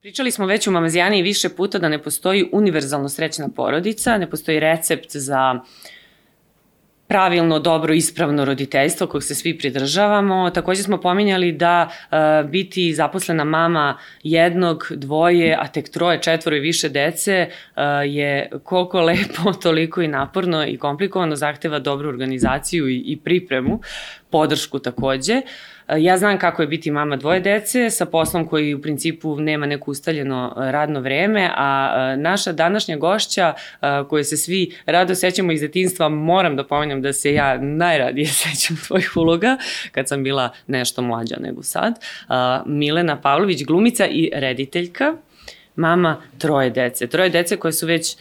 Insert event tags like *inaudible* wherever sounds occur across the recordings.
Pričali smo već u Mamazijani više puta da ne postoji univerzalno srećna porodica, ne postoji recept za pravilno, dobro, ispravno roditeljstvo kog se svi pridržavamo. Takođe smo pominjali da uh, biti zaposlena mama jednog, dvoje, a tek troje, četvoro i više dece uh, je koliko lepo, *laughs* toliko i naporno i komplikovano, zahteva dobru organizaciju i, i pripremu, podršku takođe. Uh, Ja znam kako je biti mama dvoje dece sa poslom koji u principu nema neko ustaljeno radno vreme, a naša današnja gošća koju se svi rado sećamo iz detinstva, moram da pomenjam da se ja najradije *laughs* sećam tvojih uloga kad sam bila nešto mlađa nego sad. Milena Pavlović, glumica i rediteljka, mama troje dece. Troje dece koje su već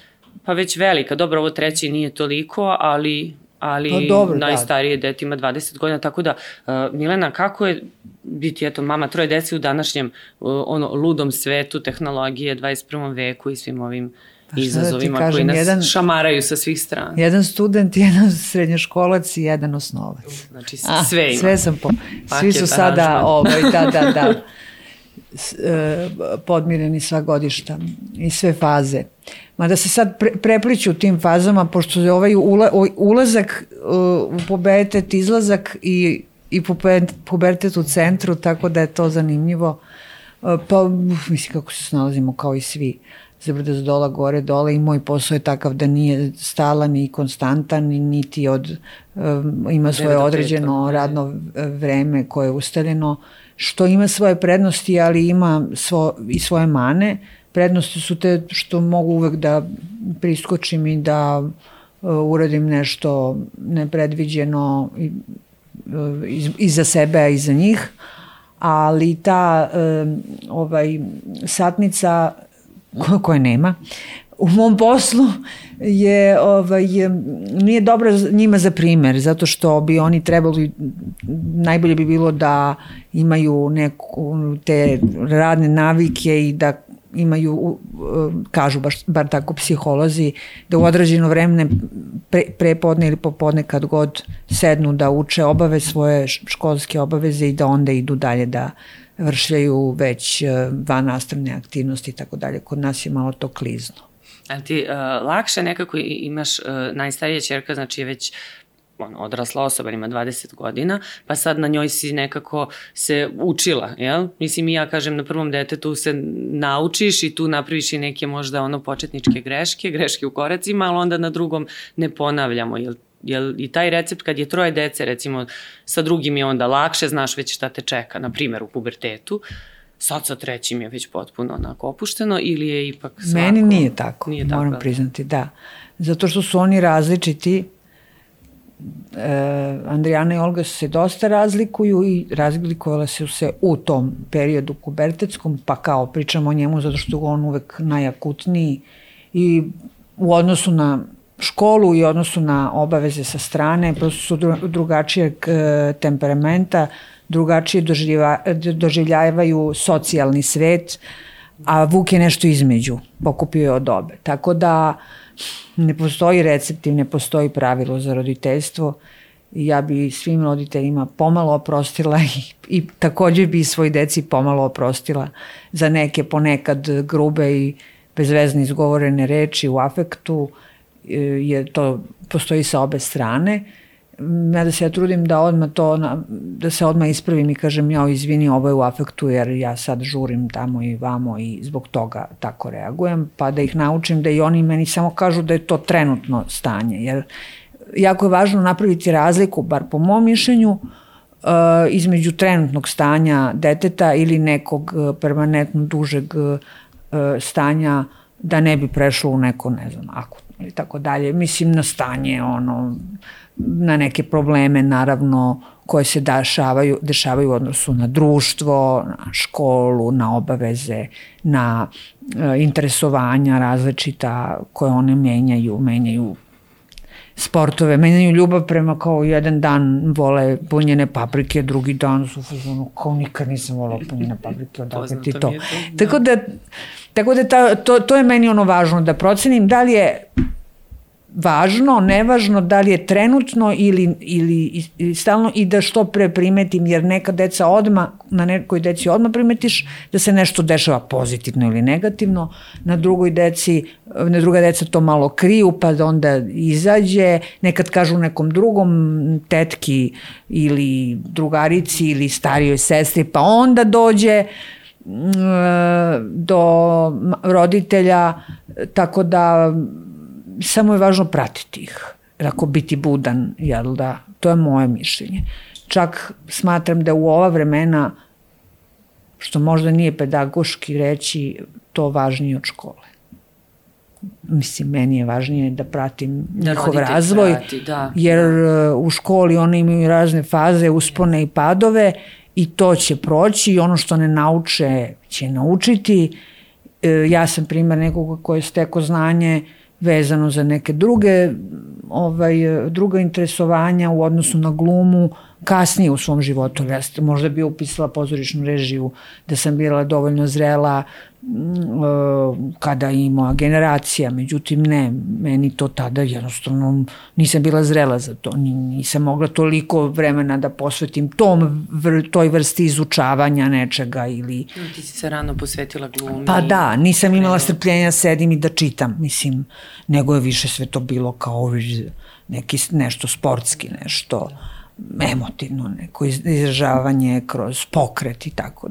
pa već velika, dobro ovo treći nije toliko, ali ali pa dobro, da. najstarije da. dete ima 20 godina, tako da, uh, Milena, kako je biti, eto, mama troje dece u današnjem uh, ono, ludom svetu tehnologije, 21. veku i svim ovim pa da izazovima da kažem, koji nas jedan, šamaraju sa svih strana. Jedan student, *laughs* jedan srednjoškolac i jedan osnovac. Znači A, sve ima. Sve sam po... Svi su sada, ovaj, da, da, da, *laughs* podmireni sva godišta i sve faze. Ma da se sad pre, prepliću tim fazama, pošto je ovaj ula, ulazak uh, u pubertet, izlazak i, i pubertet u centru, tako da je to zanimljivo. Uh, pa, mislim, kako se snalazimo kao i svi zabrda za dola, gore, dole i moj posao je takav da nije stalan i konstantan niti od, um, ima svoje određeno radno vreme koje je ustaljeno, što ima svoje prednosti, ali ima svo, i svoje mane. Prednosti su te što mogu uvek da priskočim i da uh, uradim nešto nepredviđeno i, uh, i, i za sebe, a i za njih. Ali ta uh, ovaj, satnica koje nema, u mom poslu je ovaj nije dobro njima za primer zato što bi oni trebali najbolje bi bilo da imaju neku te radne navike i da imaju, kažu baš, bar tako psiholozi, da u određeno vreme pre, prepodne ili popodne kad god sednu da uče obave svoje školske obaveze i da onda idu dalje da vršljaju već e, van nastavne aktivnosti i tako dalje. Kod nas je malo to klizno. Ti uh, lakše nekako imaš uh, najstarija čerka, znači je već on, odrasla osoba, ima 20 godina, pa sad na njoj si nekako se učila, jel? Mislim i ja kažem na prvom detetu se naučiš i tu napraviš i neke možda ono početničke greške, greške u koracima, ali onda na drugom ne ponavljamo, jel Jel, I taj recept kad je troje dece, recimo, sa drugim je onda lakše, znaš već šta te čeka, na primjer u pubertetu, sad sa trećim je već potpuno onako opušteno ili je ipak svako... Meni nije tako, nije tako moram priznati, da. Zato što su oni različiti, e, Andrijana i Olga se dosta razlikuju i razlikovala su se u tom periodu pubertetskom, pa kao pričamo o njemu zato što on uvek najakutniji i u odnosu na školu i odnosu na obaveze sa strane, prosto su drugačijeg e, temperamenta, drugačije doživljavaju socijalni svet, a Vuk je nešto između, pokupio je od obe. Tako da ne postoji recept i ne postoji pravilo za roditeljstvo. Ja bi svim roditeljima pomalo oprostila i, i takođe bi svoj deci pomalo oprostila za neke ponekad grube i bezvezne izgovorene reči u afektu, je to postoji sa obe strane. Ja da se ja trudim da odmah to, da se odmah ispravim i kažem ja izvini ovo je u afektu jer ja sad žurim tamo i vamo i zbog toga tako reagujem, pa da ih naučim da i oni meni samo kažu da je to trenutno stanje, jer jako je važno napraviti razliku, bar po mom mišljenju, uh, između trenutnog stanja deteta ili nekog uh, permanentno dužeg uh, stanja da ne bi prešlo u neko, ne znam, akutno i tako dalje. Mislim na stanje, ono, na neke probleme naravno koje se dešavaju, dešavaju u odnosu na društvo, na školu, na obaveze, na e, interesovanja različita koje one menjaju, menjaju sportove, menjaju ljubav prema kao jedan dan vole punjene paprike, drugi dan su ono, kao nikad nisam volao punjene paprike, odakle ti to. to. Tako da, tako da ta, to, to je meni ono važno, da procenim da li je važno, nevažno da li je trenutno ili, ili, ili stalno i da što pre primetim, jer neka deca odma, na nekoj deci odma primetiš da se nešto dešava pozitivno ili negativno, na drugoj deci, na druga deca to malo kriju pa da onda izađe, nekad kažu nekom drugom tetki ili drugarici ili starijoj sestri pa onda dođe mm, do roditelja, tako da samo je važno pratiti ih. Ako biti budan, jel da, to je moje mišljenje. Čak smatram da u ova vremena, što možda nije pedagoški reći, to važnije od škole. Mislim, meni je važnije da pratim da njihov razvoj, prati, da. jer da. u školi oni imaju razne faze, uspone i padove i to će proći i ono što ne nauče će naučiti. E, ja sam primer nekoga koji je steko znanje uh, vezano za neke druge ovaj, druga interesovanja u odnosu na glumu kasnije u svom životu. Ja sam možda bi upisala pozorišnu režiju da sam bila dovoljno zrela kada ima generacija, međutim ne, meni to tada jednostavno nisam bila zrela za to, nisam mogla toliko vremena da posvetim tom, toj vrsti izučavanja nečega ili... Ti si se rano posvetila glumi. Pa da, nisam imala strpljenja sedim i da čitam, mislim, nego je više sve to bilo kao neki, nešto sportski, nešto... Da emotivno neko izražavanje kroz pokret i tako,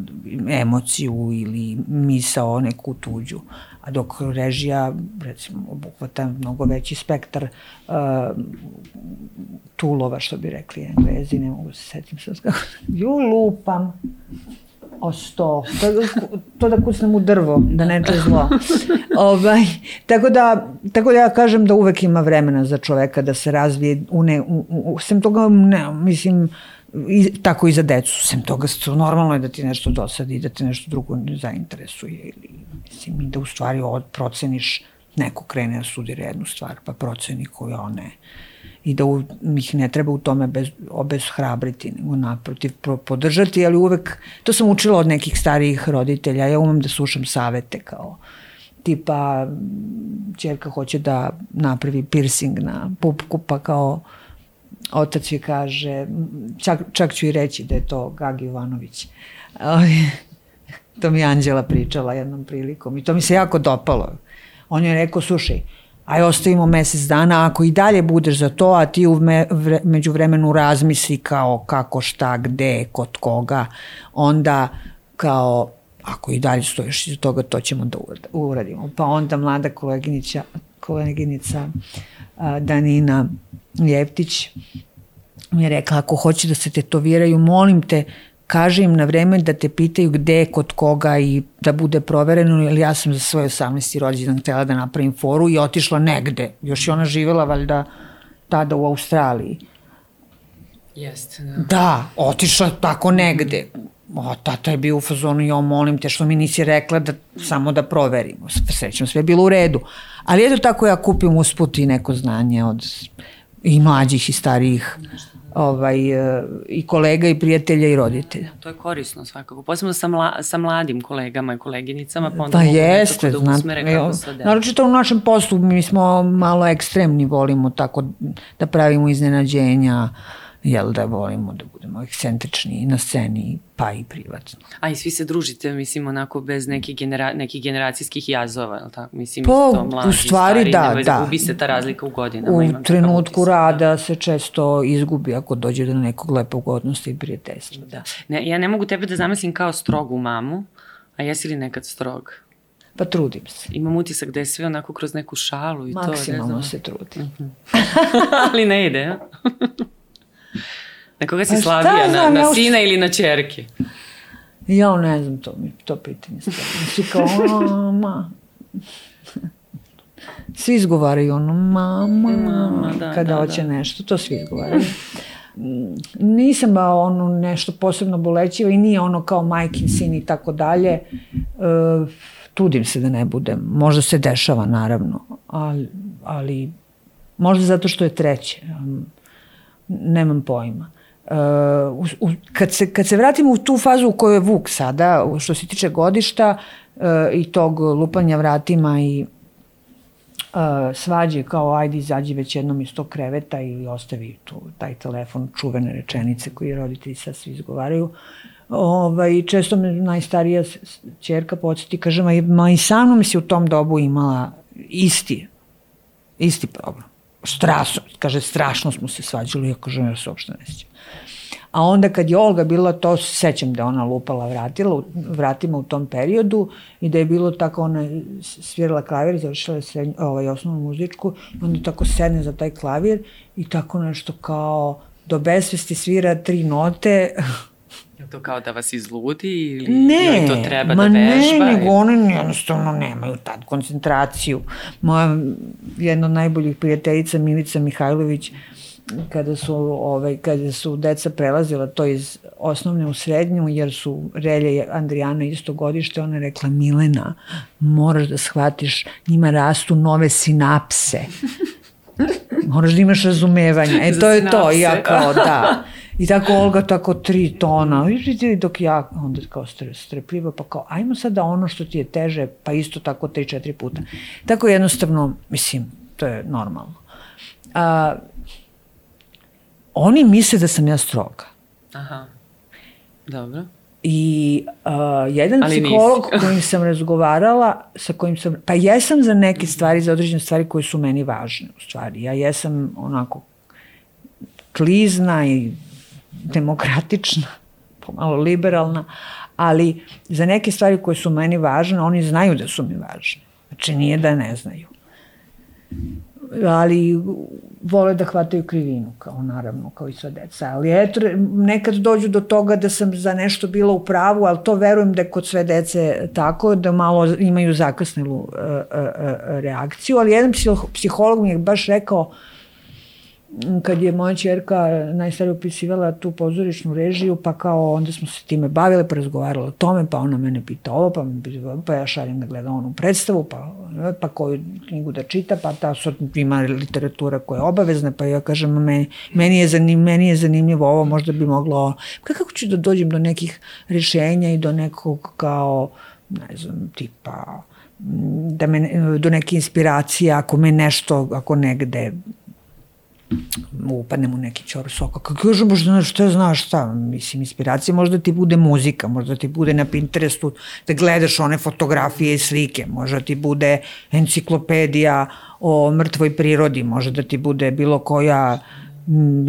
emociju ili misao neku tuđu. A dok režija, recimo, obuhvata mnogo veći spektar uh, tulova, što bi rekli englezi, ne mogu se setim sad kako, ju lupam, o sto. To, to da kucnem u drvo, da ne čuje zlo. ovaj, tako, da, tako da ja kažem da uvek ima vremena za čoveka da se razvije u ne, u, u, sem toga, ne, mislim, i, tako i za decu. Sem toga, normalno je da ti nešto dosadi da te nešto drugo ne zainteresuje. Ili, mislim, i da u stvari od proceniš neko krene da studira jednu stvar, pa proceni koju on ne i da u, ih ne treba u tome bez, obezhrabriti, nego naprotiv podržati, ali uvek, to sam učila od nekih starijih roditelja, ja umem da slušam savete kao tipa čerka hoće da napravi piercing na pupku, pa kao otac joj kaže, čak, čak ću i reći da je to Gagi Ivanović. to mi je Anđela pričala jednom prilikom i to mi se jako dopalo. On je rekao, slušaj, aj ostavimo mesec dana, ako i dalje budeš za to, a ti u me, vre, među vremenu razmisli kao kako, šta, gde, kod koga, onda kao ako i dalje stojiš iz toga, to ćemo da uradimo. Pa onda mlada koleginica, koleginica Danina Ljeptić mi je rekla, ako hoće da se tetoviraju, molim te, kaži im na vreme da te pitaju gde, kod koga i da bude provereno, jer ja sam za svoj 18. rođendan htela da napravim foru i otišla negde. Još je ona živela valjda tada u Australiji. Jeste, da. Da, otišla tako negde. O, tata je bio u fazonu, jo, molim te što mi nisi rekla da samo da proverimo. Srećom, sve je bilo u redu. Ali eto tako ja kupim usput i neko znanje od i mlađih i starijih. Nešto ovaj, e, i kolega i prijatelja i roditelja. To je korisno svakako, posebno sa, mla, sa mladim kolegama i koleginicama, pa onda pa jeste, da usmere kako se dela. Naročito u našem poslu mi smo malo ekstremni, volimo tako da pravimo iznenađenja, jel da volimo da budemo ekscentrični na sceni, pa i privatno. A i svi se družite, mislim, onako bez nekih, genera, nekih generacijskih jazova, je li tako? Mislim, po, isto mlađi, u stvari, stari, da, da. Gubi se ta razlika u godinama. U imam trenutku rada da. se često izgubi ako dođe do nekog lepog odnosa i prijateljstva. Da. Ne, ja ne mogu tebe da zamislim kao strogu mamu, a jesi li nekad strog? Pa trudim se. Imam utisak da je sve onako kroz neku šalu i Maksimalno to. Maksimalno se trudim. Uh *laughs* -huh. Ali ne ide, ja? *laughs* Na koga si pa slavija? Na, na sina ili na čerke? Ja ne znam to, mi to pitanje. Svi kao, ma. Svi izgovaraju ono, mama, mama da, kada da, hoće da. nešto, to svi izgovaraju. Nisam ba ono nešto posebno bolećiva i nije ono kao majkin sin i tako dalje. E, trudim se da ne budem. Možda se dešava, naravno, ali, ali možda zato što je treće. Nemam pojma. Uh, u, kad, se, kad se vratimo u tu fazu u kojoj je Vuk sada, što se tiče godišta uh, i tog lupanja vratima i svađe kao ajde izađi već jednom iz tog kreveta ili ostavi tu taj telefon čuvene rečenice koje roditelji sad svi izgovaraju. Ovaj, često me najstarija čerka podsjeti, kaže, ma, ma i sa mnom si u tom dobu imala isti, isti problem. Strašno, kaže, strašno smo se svađali, ja kažem, ja se uopšte ne sjećam. A onda kad je Olga bila, to se sećam da ona lupala vratila, vratima u tom periodu i da je bilo tako, ona svirala klavir, završila je srednju, ovaj, osnovnu muzičku, onda tako sedne za taj klavir i tako nešto kao do besvesti svira tri note, to kao da vas izludi ili ne, to treba da vežba? Ne, nego one jednostavno nemaju tad koncentraciju. Moja jedna od najboljih prijateljica Milica Mihajlović kada su, ovaj, kada su deca prelazila to iz osnovne u srednju, jer su Relje i Andrijana isto godište, ona je rekla, Milena, moraš da shvatiš, njima rastu nove sinapse. *laughs* Moraš da imaš razumevanje. E, to je to. Ja kao, da. *laughs* I tako Olga tako tri tona, dok ja onda kao strepljivo, pa kao, ajmo sad da ono što ti je teže, pa isto tako tri, četiri puta. Tako jednostavno, mislim, to je normalno. A, oni misle da sam ja stroga. Aha, dobro. I uh, jedan Ali psiholog nisi. kojim sam razgovarala, sa kojim sam, pa jesam za neke stvari, za određene stvari koje su meni važne, u stvari. Ja jesam onako klizna i demokratična, pomalo liberalna, ali za neke stvari koje su meni važne, oni znaju da su mi važne. Znači nije da ne znaju. Ali vole da hvataju krivinu, kao naravno, kao i sva deca. Ali eto, nekad dođu do toga da sam za nešto bila u pravu, ali to verujem da je kod sve dece tako, da malo imaju zakasnilu uh, uh, uh, reakciju. Ali jedan psiholog mi je baš rekao, uh, kad je moja čerka najstarija upisivala tu pozorišnu režiju, pa kao onda smo se time bavile, pa razgovarala o tome, pa ona mene pita ovo, pa, pa ja šaljem da gleda onu predstavu, pa, pa koju knjigu da čita, pa ta sort ima literatura koja je obavezna, pa ja kažem, meni, meni, je, zanim, meni je zanimljivo ovo, možda bi moglo, kako ću da dođem do nekih rešenja i do nekog kao, ne znam, tipa, da me, do neke inspiracije, ako me nešto, ako negde upadnem u neki čor soka. Kako kažem, možda šta znaš šta, mislim, inspiracija možda ti bude muzika, možda ti bude na Pinterestu da gledaš one fotografije i slike, možda ti bude enciklopedija o mrtvoj prirodi, može da ti bude bilo koja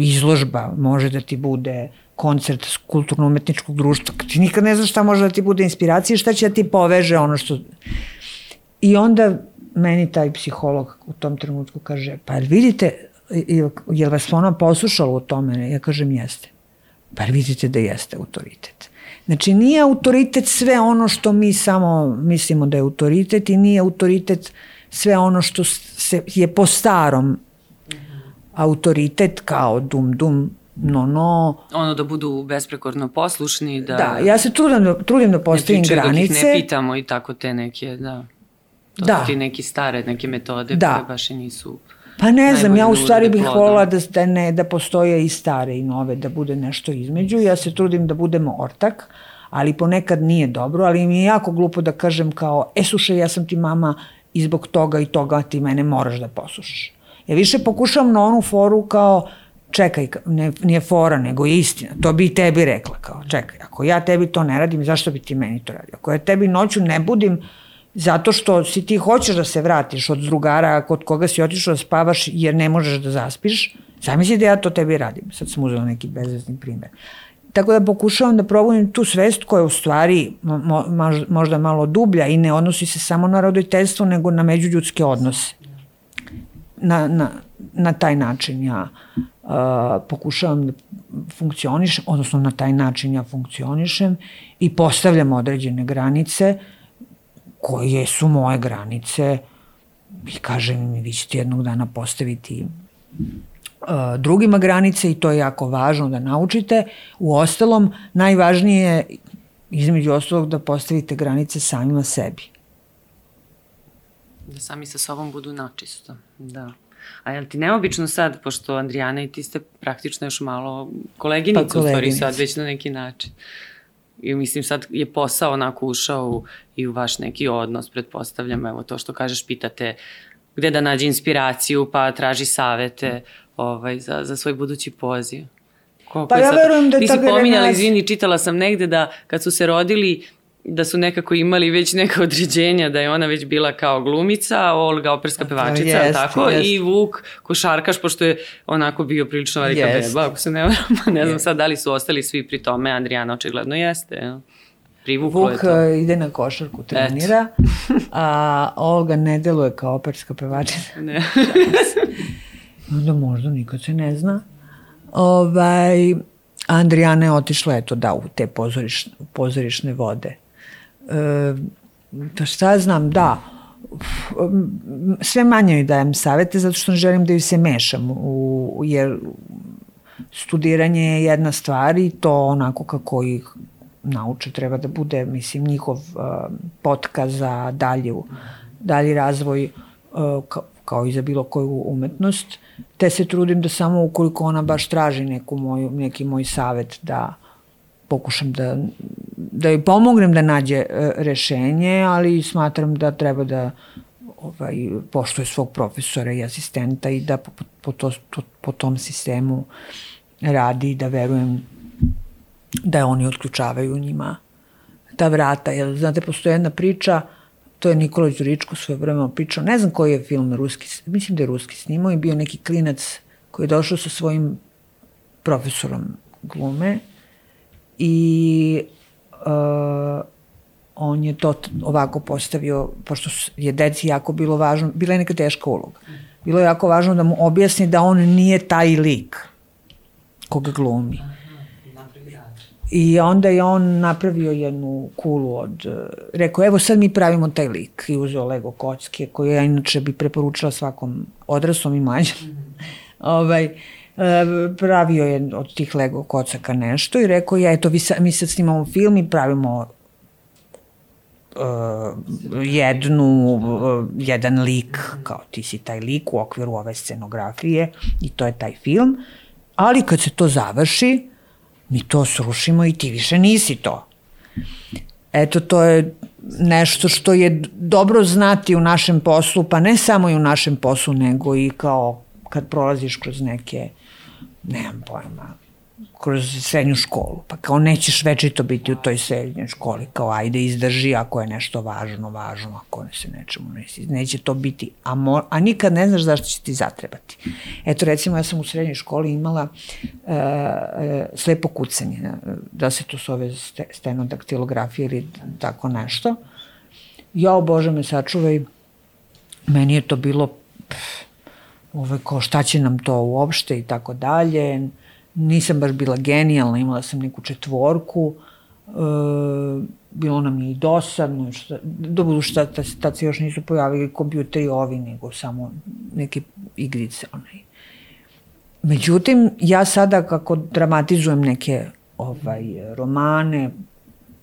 izložba, može da ti bude koncert kulturno-umetničkog društva. Ti nikad ne znaš šta može da ti bude inspiracija i šta će da ti poveže ono što... I onda meni taj psiholog u tom trenutku kaže, pa vidite, je vas ona poslušala u tome? Ja kažem jeste. Pa vidite da jeste autoritet. Znači nije autoritet sve ono što mi samo mislimo da je autoritet i nije autoritet sve ono što se je po starom autoritet kao dum dum no no. Ono da budu besprekorno poslušni. Da, da ja se trudim da, trudim da postavim granice. Ne dok ih ne pitamo i tako te neke, da. To da. su ti neki stare, neke metode da. koje baš i nisu... Pa ne znam, ja u stvari bih volila da, da, ne, da postoje i stare i nove, da bude nešto između. Ja se trudim da budem ortak, ali ponekad nije dobro, ali mi je jako glupo da kažem kao, e slušaj, ja sam ti mama i zbog toga i toga ti mene moraš da poslušaš. Ja više pokušam na onu foru kao, čekaj, ne, nije fora, nego je istina. To bi i tebi rekla, kao, čekaj, ako ja tebi to ne radim, zašto bi ti meni to radio? Ako ja tebi noću ne budim, Zato što si ti hoćeš da se vratiš od drugara kod koga si otišao da spavaš jer ne možeš da zaspiš, zamisli da ja to tebi radim. Sad sam uzela neki bezvezni primer. Tako da pokušavam da probudim tu svest koja je u stvari mo, možda malo dublja i ne odnosi se samo na roditeljstvo, nego na međuljudske odnose. Na, na, na taj način ja uh, pokušavam da funkcionišem, odnosno na taj način ja funkcionišem i postavljam određene granice uh, koje su moje granice i kažem mi vi ćete jednog dana postaviti uh, drugima granice i to je jako važno da naučite. U ostalom, najvažnije je između ostalog da postavite granice samima sebi. Da sami sa sobom budu načisto, da. A je li ti neobično sad, pošto Andrijana i ti ste praktično još malo koleginice, pa, koleginice. u stvari sad već na neki način. I mislim sad je posao onako ušao u, i u vaš neki odnos, pretpostavljam, evo to što kažeš, pitate gde da nađe inspiraciju, pa traži savete ovaj, za, za svoj budući poziv. Koliko pa ja verujem da Ti si pominjala, izvini, čitala sam negde da kad su se rodili da su nekako imali već neka *laughs* određenja da je ona već bila kao glumica, Olga operska pevačica, jest, tako, jest. i Vuk košarkaš, pošto je onako bio prilično velika jest. beba, ako se ne varam, *laughs* ne znam jest. sad da li su ostali svi pri tome, Andrijana očigledno jeste. Privuklo Vuk je to. E, ide na košarku, trenira, a Olga ne deluje kao operska pevačica. *laughs* Ne. Onda možda nikad se ne zna. Ovaj, Andrijana je otišla eto da u te pozorišne, pozorišne vode. E, to šta znam, da, sve manje joj dajem savete zato što ne želim da ju se mešam u, jer studiranje je jedna stvar i to onako kako ih nauče treba da bude, mislim, njihov uh, potka za dalju, dalji razvoj uh, kao, kao i za bilo koju umetnost, te se trudim da samo ukoliko ona baš traži neku moju, neki moj savet da pokušam da, da joj pomognem da nađe uh, rešenje, ali smatram da treba da ovaj, poštuje svog profesora i asistenta i da po, po, to, to, po tom sistemu radi i da verujem da oni otključavaju njima ta vrata. Jer, znate, postoje jedna priča, to je Nikola Đuričko svoje vremena pričao, ne znam koji je film ruski, mislim da je ruski snimao i bio neki klinac koji je došao sa svojim profesorom glume i uh, on je to ovako postavio, pošto je deci jako bilo važno, bila je neka teška uloga. Bilo je jako važno da mu objasni da on nije taj lik koga glumi. I onda je on napravio jednu kulu od, rekao, evo sad mi pravimo taj lik i uzeo Lego kocke, koje ja inače bi preporučila svakom odraslom i mlađem. Mm *laughs* -hmm. ovaj, e, pravio je od tih Lego kocaka nešto i rekao, ja, eto, mi sad snimamo film i pravimo uh, jednu, uh, jedan lik, kao ti si taj lik u okviru ove scenografije i to je taj film, ali kad se to završi, mi to srušimo i ti više nisi to. Eto, to je nešto što je dobro znati u našem poslu, pa ne samo i u našem poslu, nego i kao kad prolaziš kroz neke, nemam pojma, kroz srednju školu. Pa kao nećeš večito biti u toj srednjoj školi, kao ajde izdrži ako je nešto važno, važno, ako ne se nečemu neće, neće to biti, a, mo, a nikad ne znaš zašto će ti zatrebati. Eto recimo ja sam u srednjoj školi imala uh, uh, slepo kucanje, da se to zove stenodaktilografija ili tako nešto. Ja, bože me sačuvaj, meni je to bilo pff, ove, kao šta će nam to uopšte i tako dalje nisam baš bila genijalna, imala sam neku četvorku, e, bilo nam je i dosadno, šta, dobro šta, tad, tad se još nisu pojavili kompjuteri ovi, nego samo neke igrice. Onaj. Međutim, ja sada kako dramatizujem neke ovaj, romane,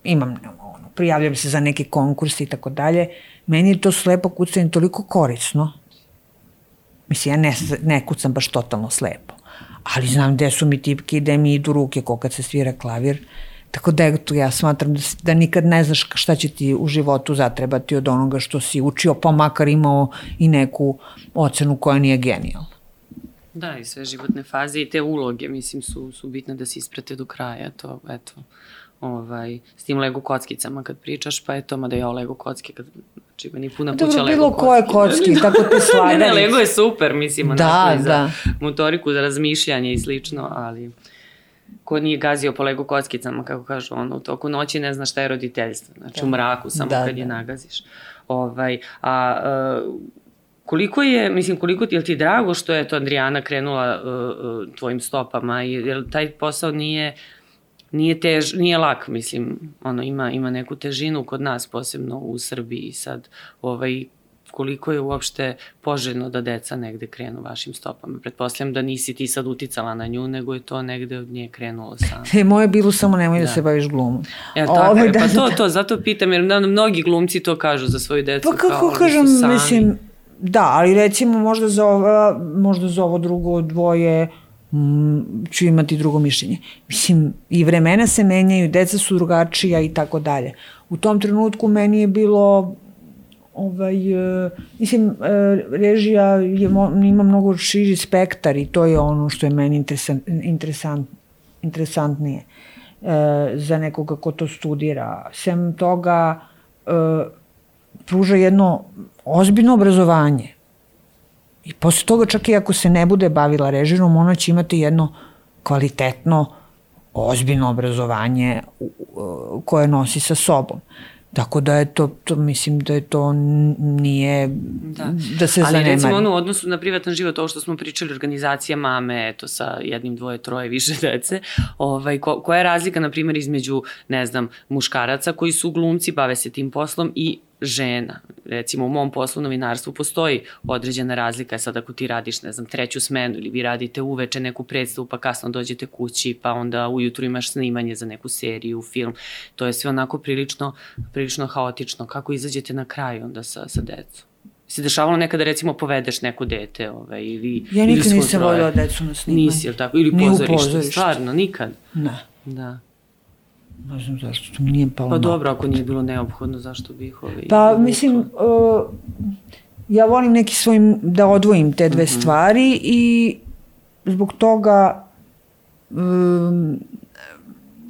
imam ono, prijavljam se za neke konkurse i tako dalje, meni je to slepo kucanje toliko korisno. Mislim, ja ne, ne kucam baš totalno slepo ali znam gde su mi tipke i gde mi idu ruke ko kad se svira klavir. Tako da eto, ja smatram da, da nikad ne znaš šta će ti u životu zatrebati od onoga što si učio, pa makar imao i neku ocenu koja nije genijalna. Da, i sve životne faze i te uloge, mislim, su, su bitne da se isprate do kraja, to, eto, ovaj, s tim Lego kockicama kad pričaš, pa eto, mada ja Lego kocke, kad, znači, meni puna kuća Lego bilo kocki. koje kocki, *laughs* tako te slagali. ne, ne, Lego je super, mislim, da, da. za motoriku, za razmišljanje i slično, ali ko nije gazio po Lego kockicama, kako kažu, ono, u toku noći ne zna šta je roditeljstvo, znači da. u mraku, samo da, kad da. je nagaziš. Ovaj, a, uh, koliko je, mislim, koliko ti, je ti drago što je to Adriana krenula uh, uh, tvojim stopama, jer taj posao nije nije tež, nije lak, mislim, ono, ima, ima neku težinu kod nas, posebno u Srbiji sad, ovaj, koliko je uopšte poželjno da deca negde krenu vašim stopama. Pretpostavljam da nisi ti sad uticala na nju, nego je to negde od nje krenulo samo. *laughs* E, moje bilo samo nemoj da, da se baviš glumom. Ja, tako Ove, je, da, pa to, da. to, zato pitam, jer da, mnogi glumci to kažu za svoju decu. Pa kako kao, kažem, mislim, da, ali recimo možda za, ovo, možda za ovo drugo dvoje, Mm, ću imati drugo mišljenje. Mislim, i vremena se menjaju, deca su drugačija i tako dalje. U tom trenutku meni je bilo ovaj, uh, mislim, uh, režija je, ima mnogo širi spektar i to je ono što je meni interesant, interesant, interesantnije uh, za nekoga ko to studira. Sem toga, uh, pruža jedno ozbiljno obrazovanje. I posle toga čak i ako se ne bude bavila režijom, ona će imati jedno kvalitetno, ozbiljno obrazovanje koje nosi sa sobom. Tako da je to, to mislim da je to nije da, da se Ali zanemari. recimo ono u odnosu na privatan život, ovo što smo pričali, organizacija mame, eto sa jednim, dvoje, troje, više *laughs* dece, ovaj, ko, koja je razlika, na primjer, između, ne znam, muškaraca koji su glumci, bave se tim poslom i žena. Recimo u mom poslu novinarstvu postoji određena razlika, sad ako ti radiš, ne znam, treću smenu ili vi radite uveče neku predstavu pa kasno dođete kući pa onda ujutru imaš snimanje za neku seriju, film. To je sve onako prilično, prilično haotično. Kako izađete na kraju onda sa, sa decom? se dešavalo nekada recimo povedeš neko dete ovaj, ili Ja nikad nisam voljela decu na snimanje. Nisi, ili tako? Ili pozorište, pozorište. Stvarno, nikad? Ne. Da. Ne znam zašto, to mi nije palo. Pa dobro, ako nije bilo neophodno, zašto bih ovaj... Pa mislim, uh, ja volim neki svojim, da odvojim te dve mm -hmm. stvari i zbog toga um,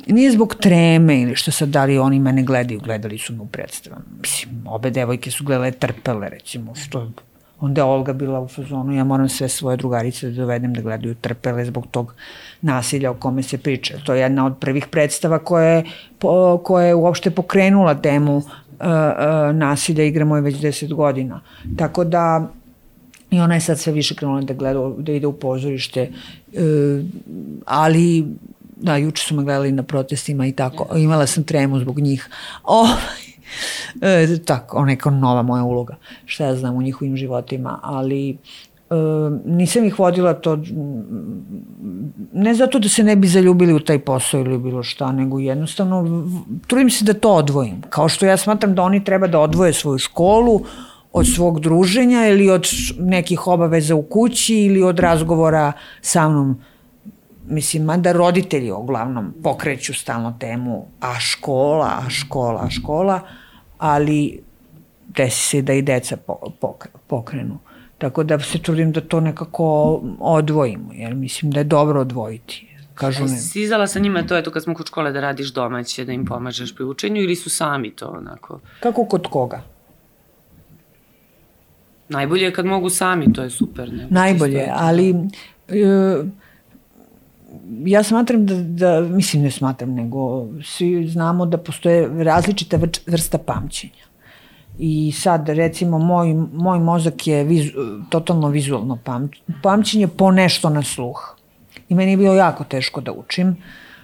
nije zbog treme ili što sad da li oni mene gledaju, gledali su me u predstavama. Mislim, obe devojke su gledale trpele, recimo, što Onda je Olga bila u fazonu, ja moram sve svoje drugarice da dovedem da gledaju trpele zbog tog nasilja o kome se priča. To je jedna od prvih predstava koja je, koja je uopšte pokrenula temu uh, uh, nasilja, igramo je već 10 godina. Tako da I ona je sad sve više krenula da gleda, da ide u pozorište, uh, ali da, juče su me gledali na protestima i tako, imala sam tremu zbog njih. *laughs* Ovaj, e, tako, neka nova moja uloga, šta ja znam u njihovim životima, ali e, nisam ih vodila to ne zato da se ne bi zaljubili u taj posao ili bilo šta, nego jednostavno trudim se da to odvojim. Kao što ja smatram da oni treba da odvoje svoju školu od svog druženja ili od nekih obaveza u kući ili od razgovora sa mnom mislim, mada roditelji uglavnom pokreću stalno temu a škola, a škola, a škola, ali desi se da i deca pokrenu. Tako da se trudim da to nekako odvojimo, jer mislim da je dobro odvojiti. Kažu ne. Sizala sa njima to, eto kad smo kod škole da radiš domaće, da im pomažeš pri učenju ili su sami to onako? Kako kod koga? Najbolje je kad mogu sami, to je super. Ne? Najbolje, ali e, ja smatram da, da, mislim ne smatram, nego svi znamo da postoje različita vrsta pamćenja. I sad, recimo, moj, moj mozak je vizu, totalno vizualno pam, pamćenje po nešto na sluh. I meni je bilo jako teško da učim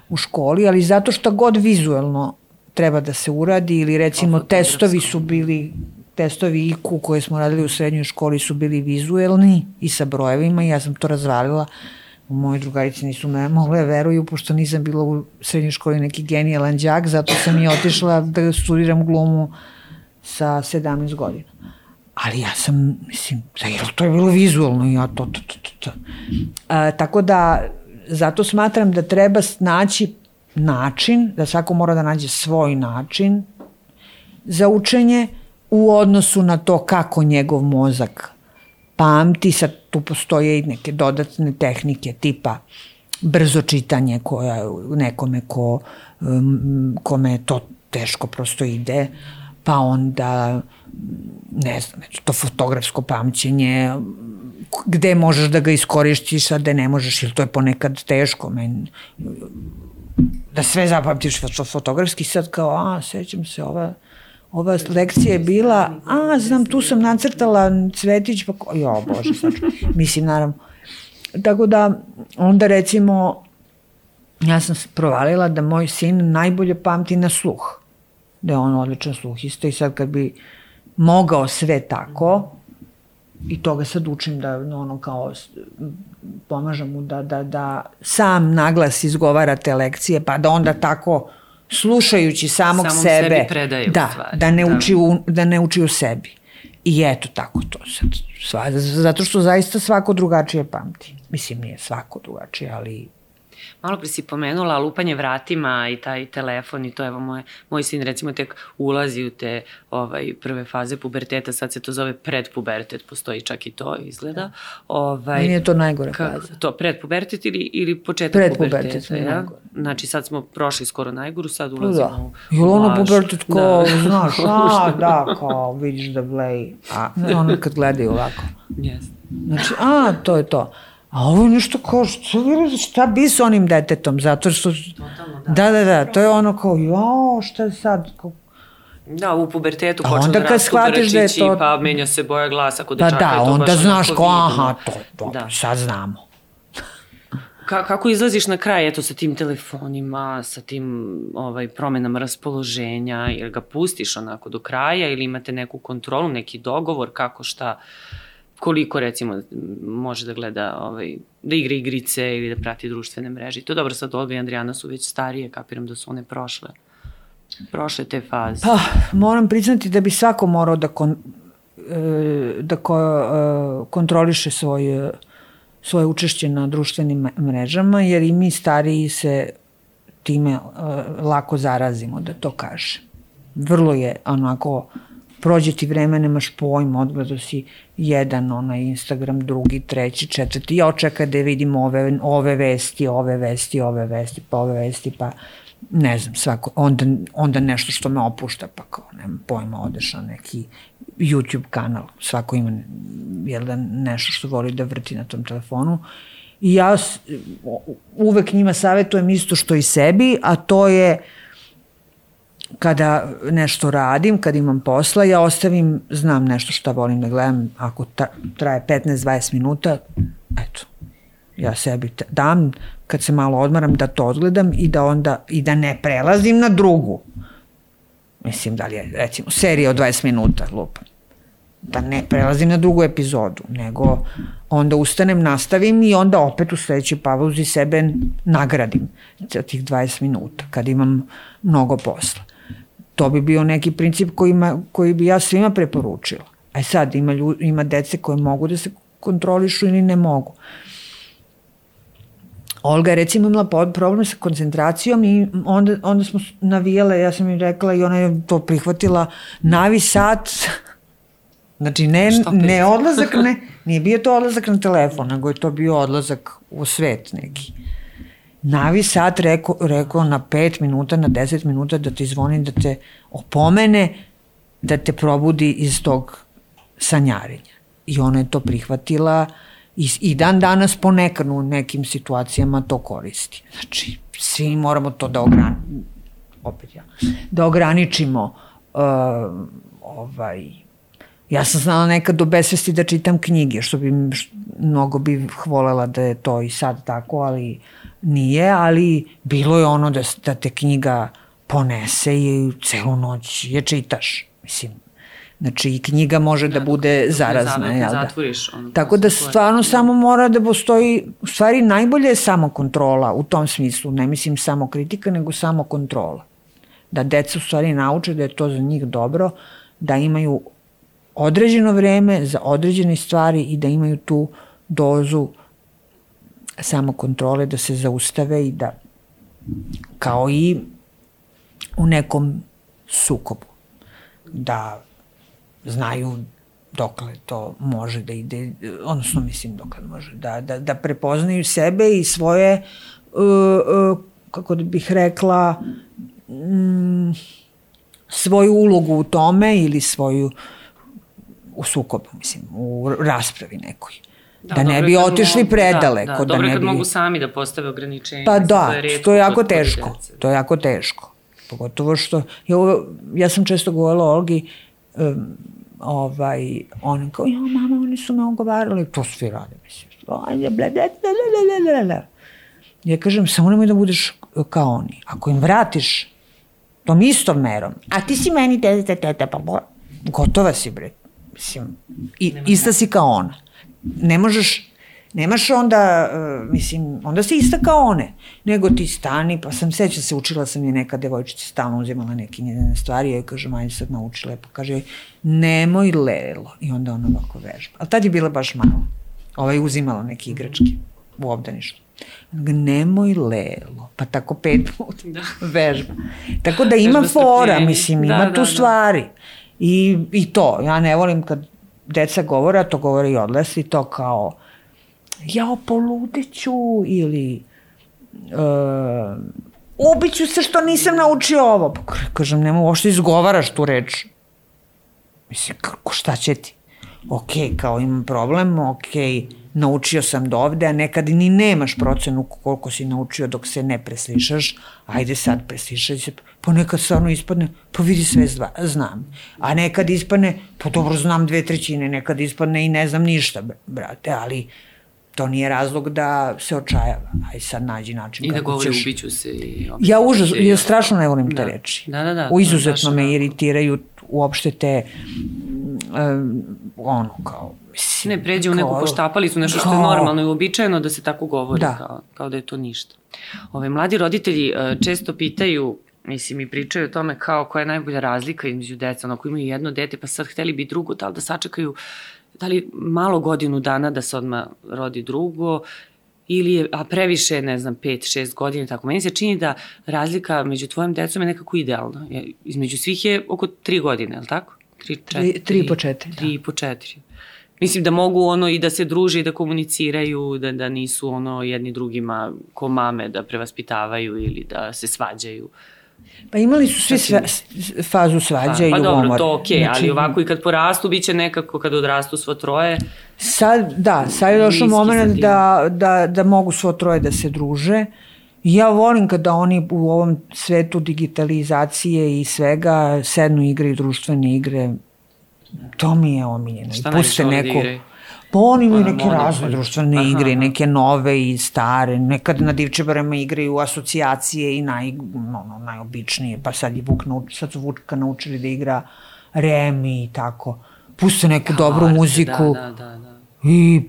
u školi, ali zato što god vizualno treba da se uradi ili recimo testovi su bili testovi IQ koje smo radili u srednjoj školi su bili vizuelni i sa brojevima i ja sam to razvalila moji drugarici nisu me mogle da veruju, pošto nisam bila u srednjoj školi neki genijalan džak, zato sam i otišla da studiram glumu sa 17 godina. Ali ja sam, mislim, to je bilo vizualno ja to, to, to, to. to. A, tako da, zato smatram da treba naći način, da svako mora da nađe svoj način za učenje u odnosu na to kako njegov mozak pamti, sad tu postoje i neke dodatne tehnike tipa brzo čitanje koja nekome ko, um, kome to teško prosto ide, pa onda ne znam, to fotografsko pamćenje, gde možeš da ga iskoristiš, a gde ne možeš, ili to je ponekad teško. Men, da sve zapamtiš fotografski, sad kao, a, sećam se, ova ova lekcija je bila, a, znam, tu sam nacrtala cvetić, pa, jo, bože, sad, mislim, naravno. Tako da, onda recimo, ja sam provalila da moj sin najbolje pamti na sluh. Da je on odličan sluhista i sad kad bi mogao sve tako, i toga sad učim da ono kao pomažem mu da, da, da sam naglas izgovara te lekcije, pa da onda tako slušajući samog Samom sebe, sebi predaje da, stvari. da, ne da. uči u, da ne uči u sebi. I eto tako to sad. Sva, zato što zaista svako drugačije pamti. Mislim, nije svako drugačije, ali malo pre si pomenula lupanje vratima i taj telefon i to evo moj, moj sin recimo tek ulazi u te ovaj, prve faze puberteta, sad se to zove predpubertet, postoji čak i to izgleda. Ovaj, Meni je to najgore faza. To, predpubertet ili, ili početak predpubertet, puberteta, ja? Najgore. Znači sad smo prošli skoro najgoru, sad pa ulazimo da. u Jel ono pubertet ko, da. *laughs* znaš, a, da, kao vidiš da bleji, a ono kad gledaju ovako. Yes. Znači, a, to je to. A ovo je nešto kao, šta, šta bi s onim detetom, zato što... Totalno, da. Da, da, da, to je ono kao, jo, šta sad, kao, Da, u pubertetu počne da rastu grčići, da to... pa menja se boja glasa kod pa dečaka. Da, da, onda znaš ko, aha, to, to, da. sad znamo. Ka, kako izlaziš na kraj, eto, sa tim telefonima, sa tim ovaj, promenama raspoloženja, jer ga pustiš onako do kraja ili imate neku kontrolu, neki dogovor, kako šta, koliko recimo može da gleda, ovaj, da igra igrice ili da prati društvene mreže. To dobro, sad Olga i Andrijana su već starije, kapiram da su one prošle prošle te faze? Pa, moram priznati da bi svako morao da, kon, e, da ko, e, kontroliše svoje, svoje učešće na društvenim mrežama, jer i mi stariji se time e, lako zarazimo, da to kaže. Vrlo je onako, prođe ti vreme, nemaš pojma, odgledao si jedan onaj Instagram, drugi, treći, četvrti, ja očekaj da vidim ove, ove vesti, ove vesti, ove vesti, pa ove vesti, pa ne znam, svako, onda, onda nešto što me opušta, pa kao, nema pojma, odeš na neki YouTube kanal, svako ima jel da, nešto što voli da vrti na tom telefonu. I ja uvek njima savjetujem isto što i sebi, a to je kada nešto radim, kad imam posla, ja ostavim, znam nešto što volim da gledam, ako traje 15-20 minuta, eto, ja sebi dam kad se malo odmaram da to odgledam i da onda i da ne prelazim na drugu. Mislim da li je recimo serija od 20 minuta lupam. Da ne prelazim na drugu epizodu, nego onda ustanem, nastavim i onda opet u sledećoj pauzi sebe nagradim za tih 20 minuta kad imam mnogo posla. To bi bio neki princip koji, ima, koji bi ja svima preporučila. A sad ima, ljud, ima dece koje mogu da se kontrolišu ili ne mogu. Olga je recimo imala problem sa koncentracijom i onda, onda smo navijale, ja sam im rekla i ona je to prihvatila, navi sat, *laughs* znači ne, ne odlazak, ne, nije bio to odlazak na telefon, nego je to bio odlazak u svet neki. Navi sat rekao, rekao na 5 minuta, na 10 minuta da ti zvoni, da te opomene, da te probudi iz tog sanjarenja. I ona je to prihvatila, I, I dan danas ponekad u nekim situacijama to koristi. Znači, svi moramo to da ograničimo, opet ja, da ograničimo uh, ovaj, ja sam znala nekad do besvesti da čitam knjige, što bi, mnogo bi hvolela da je to i sad tako, ali nije, ali bilo je ono da, da te knjiga ponese i celu noć je čitaš. Mislim, Znači i knjiga može da, da bude zarazna. Jel da? Zatvoriš ono Tako da stvarno samo mora da postoji, u stvari najbolje je samo kontrola u tom smislu, ne mislim samo kritika, nego samo kontrola. Da deca u stvari nauče da je to za njih dobro, da imaju određeno vreme za određene stvari i da imaju tu dozu samo kontrole, da se zaustave i da kao i u nekom sukobu da znaju dokle to može da ide, odnosno mislim dokle može, da, da, da prepoznaju sebe i svoje, uh, uh, kako da bih rekla, um, svoju ulogu u tome ili svoju u sukobu, mislim, u raspravi nekoj. Da, da ne bi otišli mogu, predaleko. Da, da, da dobro ne kad bi... mogu sami da postave ograničenje. Pa da, to je jako teško. To je jako teško. Pogotovo što, ja, ja sam često govorila Olgi, um, ovaj, on kao, ja, mama, oni su me ogovarali, to svi rade, mislim. Ajde, ble, ble, ble, ble, ble, ble. Ja kažem, samo nemoj da budeš kao oni. Ako im vratiš tom istom merom, a ti si meni tete, tete, pa bo, gotova si, bre. Mislim, i, ista si kao ona. Ne možeš Nemaš onda, uh, mislim, onda si ista kao one, nego ti stani, pa sam seća se, učila sam je neka devojčica, stalno uzimala neke njene stvari, ja joj kažem, ajde sad naučila, pa kaže, nemoj lelo, i onda ona ovako vežba. Ali tad je bila baš malo. Ova je uzimala neke igračke u obdaništu. Nemoj lelo, pa tako pet puta da. vežba. Tako da ima fora, mislim, da, ima da, tu da, stvari. I, I to, ja ne volim kad deca govore, a to govore i odlesi, to kao ja poludeću ili uh, ubiću se što nisam naučio ovo. Pa kažem, nema uopšte izgovaraš tu reč. Mislim, kako, šta će ti? Ok, kao imam problem, ok, naučio sam do ovde, a nekad ni nemaš procenu koliko si naučio dok se ne preslišaš, ajde sad preslišaj se, pa nekad stvarno ispadne, pa vidi sve zva, znam. A nekad ispadne, pa dobro znam dve trećine, nekad ispadne i ne znam ništa, brate, ali to nije razlog da se očajava. Aj sad nađi način I da govori ćeš... ubiću se. I ja užas, ja strašno ne volim da. te reči. Da, da, da. U izuzetno me iritiraju uopšte te um, ono kao Mislim, ne pređe u neku poštapalicu, nešto što je normalno i uobičajeno da se tako govori, da. Kao, kao da je to ništa. Ove, mladi roditelji uh, često pitaju mislim, i pričaju o tome kao koja je najbolja razlika između deca, ono, ako imaju jedno dete, pa sad hteli bi drugo, da li da sačekaju da li malo godinu dana da se odmah rodi drugo, ili je, a previše, ne znam, 5, 6 godina, tako. Meni se čini da razlika među tvojim decom je nekako idealna. Između svih je oko 3 godine, je li tako? 3, 4, 3, po 4, 3 da. po 4. Mislim da mogu ono i da se druže i da komuniciraju, da, da nisu ono jedni drugima ko mame da prevaspitavaju ili da se svađaju. Pa imali su svi sva, fazu svađa pa, i pa ljubomor. Pa dobro, to okej, okay, znači, ali ovako i kad porastu, bit će nekako kad odrastu svo troje. Sad, da, sad je došao moment da, da, da mogu svo troje da se druže. Ja volim kada oni u ovom svetu digitalizacije i svega sednu igre i društvene igre To mi je omiljeno. Šta I puste da neku... Pa oni imaju pa, neke razne društvene aha, igre, aha. neke nove i stare. Nekad na divčebarama igraju asocijacije i naj, no, najobičnije. Pa sad je Vuk nauč, sad su Vuka naučili da igra remi i tako. Puste neku Karte, dobru muziku da, da, da, da. i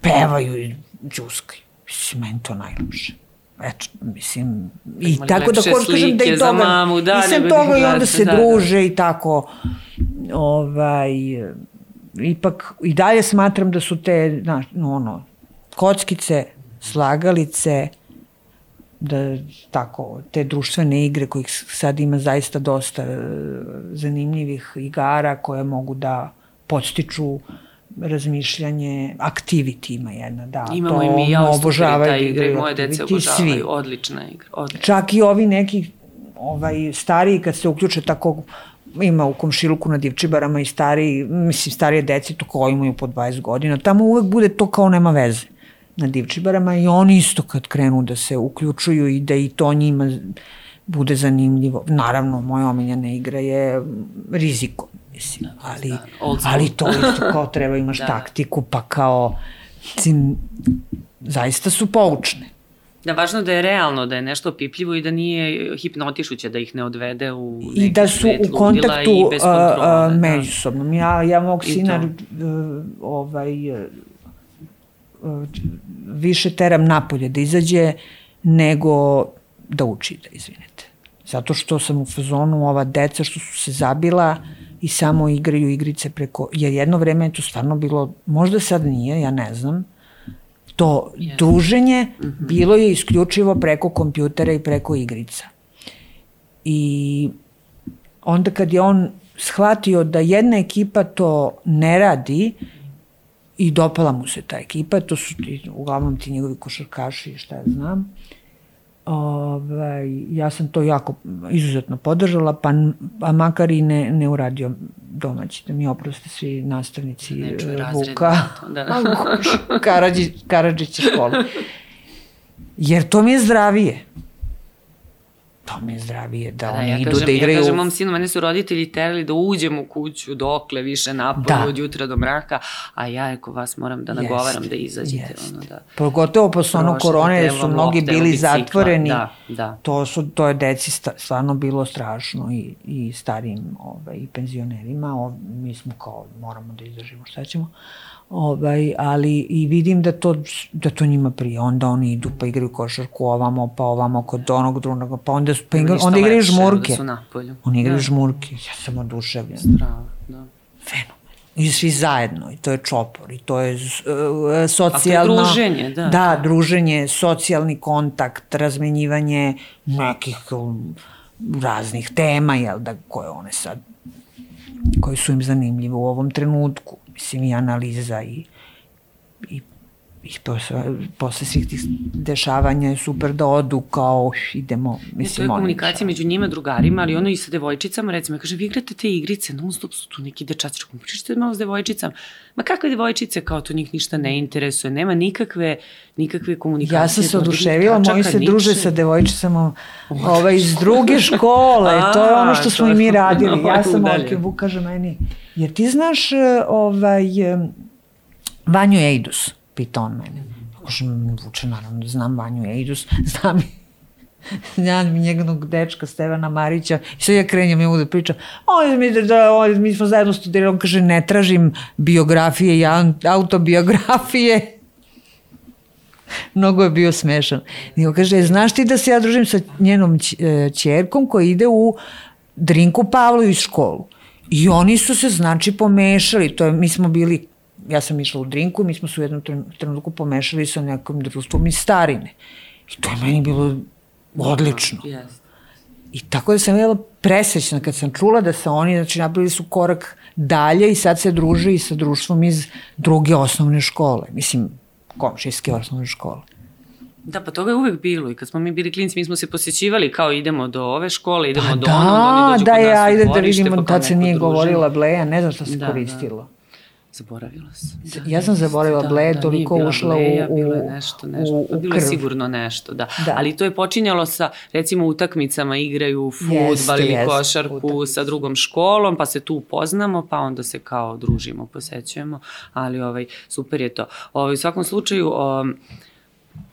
pevaju i džuskaju. Mislim, meni to najlepše. Eto, mislim, i Ima tako da hoću kažem da i toga, mamu, da, i sam toga i onda se da, da. druže da. i tako, ovaj, ipak i dalje smatram da su te, znaš, ono, kockice, slagalice, da tako, te društvene igre kojih sad ima zaista dosta e, zanimljivih igara koje mogu da podstiču razmišljanje, activity ima jedna, da. Imamo to i mi, ja obožavaju ta igra i moje dece obožavaju, svi. odlična igra. Odlična. Čak i ovi neki ovaj, stariji kad se uključe tako ima u komšiluku na divčibarama i stariji, mislim starije deci to koji imaju po 20 godina, tamo uvek bude to kao nema veze na divčibarama i oni isto kad krenu da se uključuju i da i to njima bude zanimljivo. Naravno, moja omiljena igra je riziko, mislim, da, ali, da, ali to isto kao *laughs* treba imaš da. taktiku, pa kao, mislim, zaista su poučne. Da, važno da je realno, da je nešto opipljivo i da nije hipnotišuće, da ih ne odvede u neki I da su u kontaktu i kontrola, uh, međusobnom. Ja, ja mog sina uh, ovaj, uh, više teram napolje da izađe nego da uči, da izvinete. Zato što sam u fazonu ova deca što su se zabila i samo igraju igrice preko, jer jedno vreme je to stvarno bilo, možda sad nije, ja ne znam, to yes. druženje mm -hmm. bilo je isključivo preko kompjutera i preko igrica. I onda kad je on shvatio da jedna ekipa to ne radi i dopala mu se ta ekipa, to su ti, uglavnom ti njegovi košarkaši, šta ja znam, ovaj, ja sam to jako izuzetno podržala, pa a makar i ne, ne uradio domaći, da mi oproste svi nastavnici Vuka, da, da. *laughs* Karadži, Karadžića škole. Jer to mi je zdravije to mi je zdravije da, da oni ja idu kažem, da igraju. Ja kažem mom sinu, mene su roditelji terali da uđem u kuću dokle više napolje da. od jutra do mraka, a ja ako vas moram da nagovaram jest, da izađete. Jest. Ono, da Pogotovo posle ono korone jer su mnogi bili zatvoreni. Da, da. To, su, to je deci stvarno bilo strašno i, i starijim ovaj, i penzionerima. O, mi smo kao moramo da izdržimo šta ćemo. Ovaj, ali i vidim da to, da to njima prije. Onda oni idu pa igraju košarku ovamo, pa ovamo kod onog drugog, pa onda, pa igra, onda igraju žmurke. Da su napolju. Oni igraju da. žmurke. Ja sam oduševljen. Strava, da. Fenomen. i svi zajedno i to je čopor i to je uh, socijalno to je druženje da da druženje socijalni kontakt razmenjivanje nekih um, raznih tema jel da koje one sad koje su im zanimljive u ovom trenutku mislim i analiza i i i posle, posle svih tih dešavanja je super da odu kao idemo, mislim, to je komunikacija među njima, drugarima, ali ono i sa devojčicama, recimo, kaže, vi igrate te igrice, non stop su tu neki dečaci, kako pričate malo s devojčicama, ma kakve devojčice, kao to njih ništa ne interesuje, nema nikakve, nikakve komunikacije. Ja sam se oduševila, moji se druže sa devojčicama ovaj, iz druge *laughs* škole, A, to je ono što smo i mi radili. *laughs* Ja sam Orke Vuk kaže meni, jer ti znaš ovaj, Vanju Ejdus? Pita on mene. Kažem, vuče, naravno, da znam Vanju Ejdus, *laughs* znam znam njegovog dečka Stevana Marića. I sad ja krenjem njemu da pričam on mi, da, on, mi smo zajedno studirali. On kaže ne tražim biografije i autobiografije. *laughs* Mnogo je bio smešan. On kaže znaš ti da se ja družim sa njenom čerkom e, koja ide u Drinku Pavlović školu? I oni su se znači pomešali. To je, mi smo bili ja sam išla u drinku, mi smo se u jednom trenutku pomešali sa nekom društvom iz starine. I to je meni bilo odlično. Yes. I tako da sam bila presrećna kad sam čula da se oni, znači napravili su korak dalje i sad se druže i sa društvom iz druge osnovne škole. Mislim, komšijske osnovne škole. Da, pa toga je uvek bilo i kad smo mi bili klinci, mi smo se posjećivali kao idemo do ove škole, idemo pa do da, ono, da oni dođu da, kod nas je, ajde da vidimo, tad se nije govorila Bleja, ne znam šta se da, koristilo. Da. Zaboravila sam. Da, ja sam zaboravila da, Bleja, da, toliko ušla bleja, u, u, bilo je nešto, nešto, u, u bilo je sigurno nešto, da. da. Ali to je počinjalo sa, recimo, utakmicama igraju futbal ili jest, košarku utakmice. sa drugom školom, pa se tu upoznamo, pa onda se kao družimo, posećujemo, ali ovaj, super je to. Ovaj, u svakom slučaju, um,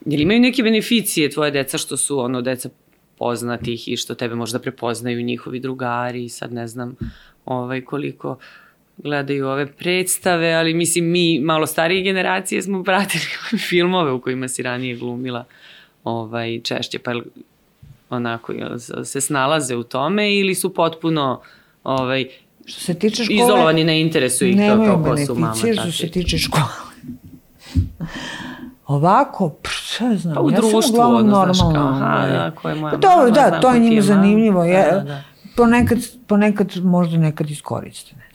li imaju neke beneficije tvoje deca što su ono deca poznatih i što tebe možda prepoznaju njihovi drugari, sad ne znam ovaj, koliko gledaju ove predstave, ali mislim mi malo starije generacije smo pratili *laughs* filmove u kojima si ranije glumila ovaj, češće, pa onako se snalaze u tome ili su potpuno ovaj, što se tiče škole, izolovani ne interesuju ih to kao ko su mama. Što se tiče škole. Ovako, šta znam, pa u ja društvu, sam uglavnom normalno. Kao, aha, da, ko je moja pa dobro, da, to je njima zanimljivo. Ja, da, da. Ponekad, ponekad možda nekad iskoriste, ne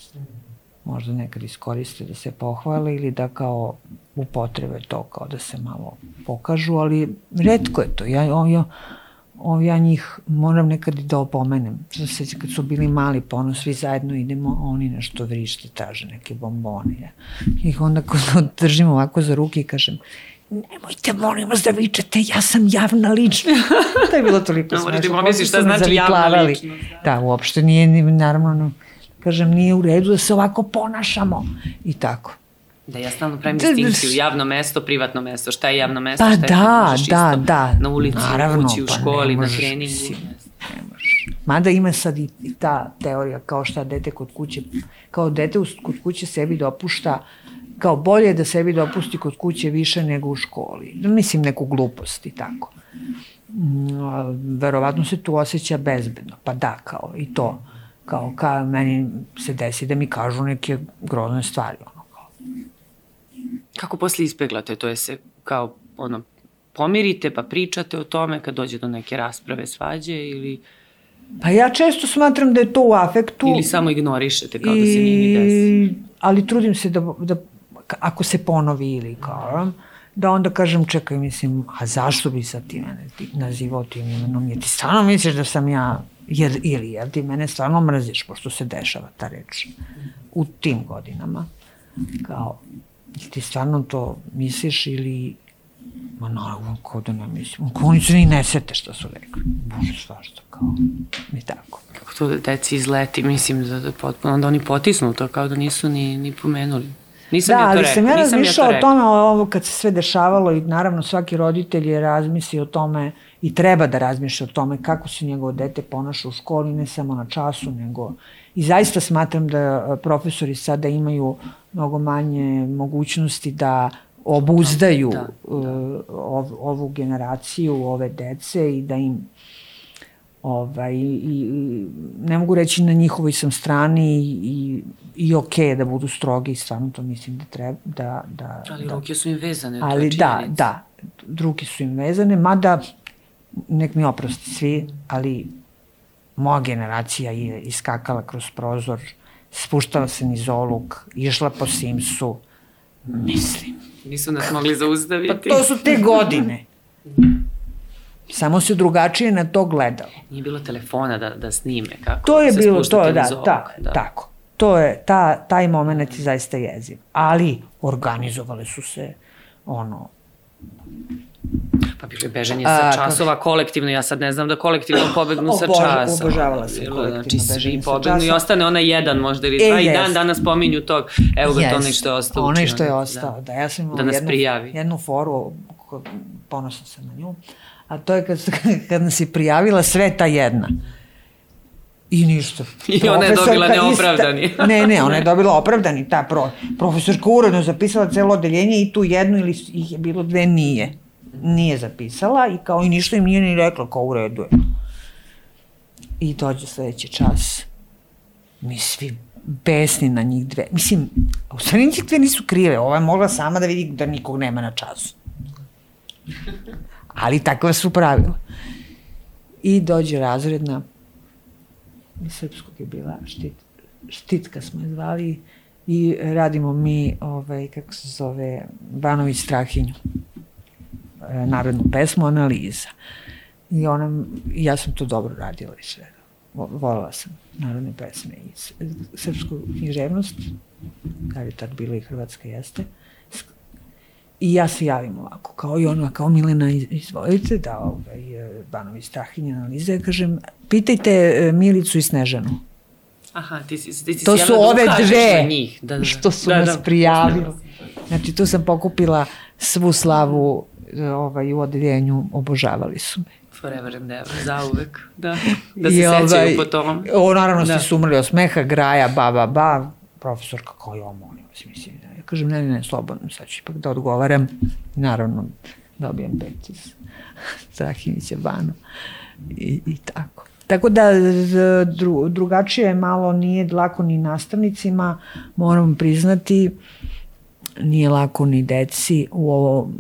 možda nekad iskoriste da se pohvale ili da kao upotrebe to kao da se malo pokažu, ali redko je to. Ja, ja, ja njih moram nekad i da opomenem. Se kad su bili mali, pa ono svi zajedno idemo, oni nešto vrište, traže neke bombone. Ja. Ih onda kad držim ovako za ruke i kažem, nemojte molim vas da vičete, ja sam javna ličnost. *laughs* to je bilo toliko smešno. Morate pomisliš šta znači javna ličnost. Da, uopšte nije, naravno, kažem, nije u redu da se ovako ponašamo i tako. Da, ja stalno pravim distinkciju, javno mesto, privatno mesto, šta je javno mesto, pa šta je da, da, da. na ulici, Naravno, u kući, u pa školi, na treningu. Ne možeš. Mada ima sad i, i ta teorija kao šta dete kod kuće, kao dete kod kuće sebi dopušta kao bolje da sebi dopusti kod kuće više nego u školi. Mislim neku glupost i tako. Mm, verovatno se tu osjeća bezbedno. Pa da, kao i to kao, kao meni se desi da mi kažu neke grozne stvari, ono, kao. Kako posle ispeglate, to je se kao, ono, pomirite pa pričate o tome kad dođe do neke rasprave, svađe ili... Pa ja često smatram da je to u afektu. Ili samo ignorišete kao I, da se nije ni desi. Ali trudim se da, da ako se ponovi ili kao, da onda kažem čekaj mislim, a zašto bi sad ti mene ti nazivao tim imenom, jer ti stvarno misliš da sam ja jer, ili jer ti mene stvarno mrziš, pošto se dešava ta reč u tim godinama. Kao, ti stvarno to misliš ili Ma naravno, kao da ne mislim. Oni se ni ne sete što su rekli. Bože, svašta, kao, i tako. Kako to da deci izleti, mislim, da, da potpuno, onda oni potisnu to, kao da nisu ni, ni pomenuli. Nisam da, ja ali rekao, sam ja razmišljala o tome, ovo kad se sve dešavalo i naravno svaki roditelj je razmislio o tome i treba da razmišlja o tome kako se njegovo dete ponaša u školi, ne samo na času, nego i zaista smatram da profesori sada imaju mnogo manje mogućnosti da obuzdaju da, da. Uh, ovu generaciju, ove dece i da im Ovaj, i, i, ne mogu reći na njihovoj sam strani i, i, i ok da budu strogi, stvarno to mislim da treba. Da, da, ali da. ruke su im vezane. Ali da, da, ruke su im vezane, mada nek mi oprosti svi, ali moja generacija je iskakala kroz prozor, spuštala se niz oluk, išla po Simsu, mislim. Nisu nas mogli zaustaviti. Pa to su te godine. Samo se drugačije na to gledalo. Nije bilo telefona da, da snime kako To je se bilo to, da, nizolog, ta, da, tako. To je, ta, taj moment je zaista jeziv. Ali organizovale su se ono, Pa bilo je bežanje sa časova kako... kolektivno, ja sad ne znam da kolektivno pobegnu sa časa. Obožavala se kolektivno znači, svi pobegnu i ostane onaj jedan možda ili dva e, i dan danas pominju tog, evo ga yes. to onaj što je ostao. Onaj što je ostao, da. da ja sam da nas jednu, prijavi. jednu foru, ponosna sam na nju, a to je kad, *laughs* kad nas je prijavila sve ta jedna. I ništa. I ona je dobila neopravdani. Ista, ne, ne, ona je dobila opravdani, ta pro, profesorka uredno zapisala celo odeljenje i tu jednu ili ih je bilo dve nije nije zapisala i kao i ništa im nije ni rekla kao u redu je. I dođe sledeći čas. Mi svi besni na njih dve. Mislim, u stvari njih dve nisu krive. Ova je mogla sama da vidi da nikog nema na času. Ali takva su pravila. I dođe razredna, srpskog je bila, štit, štitka smo je zvali, i radimo mi, ovaj, kako se zove, Banović Strahinju. E, narodnu pesmu Analiza. I ona, ja sam to dobro radila i sve. Volila sam narodne pesme i srpsku književnost, kad je tad bila i Hrvatska jeste. I ja se javim ovako, kao i ona, kao Milena, izvolite, da ovaj, e, Banovi Strahinja analize, kažem, pitajte e, Milicu i Snežanu. Aha, ti si, ti si to su da ove dve njih. Da, da, što su da, nas da, prijavili. Znači, tu sam pokupila svu slavu ovaj, u odeljenju obožavali su me. Forever and ever, zauvek, da, *laughs* da se I, sećaju ovaj, po tom. O, naravno da. ste sumrli od smeha, graja, ba, ba, ba, profesorka kao je molim vas, mislim, da. Ja kažem, ne, ne, ne, slobodno, sad ću ipak da odgovaram. Naravno, dobijem pet iz Strahinića *laughs* banu i, i tako. Tako da dru, drugačije malo nije lako ni nastavnicima, moram priznati, nije lako ni deci u ovo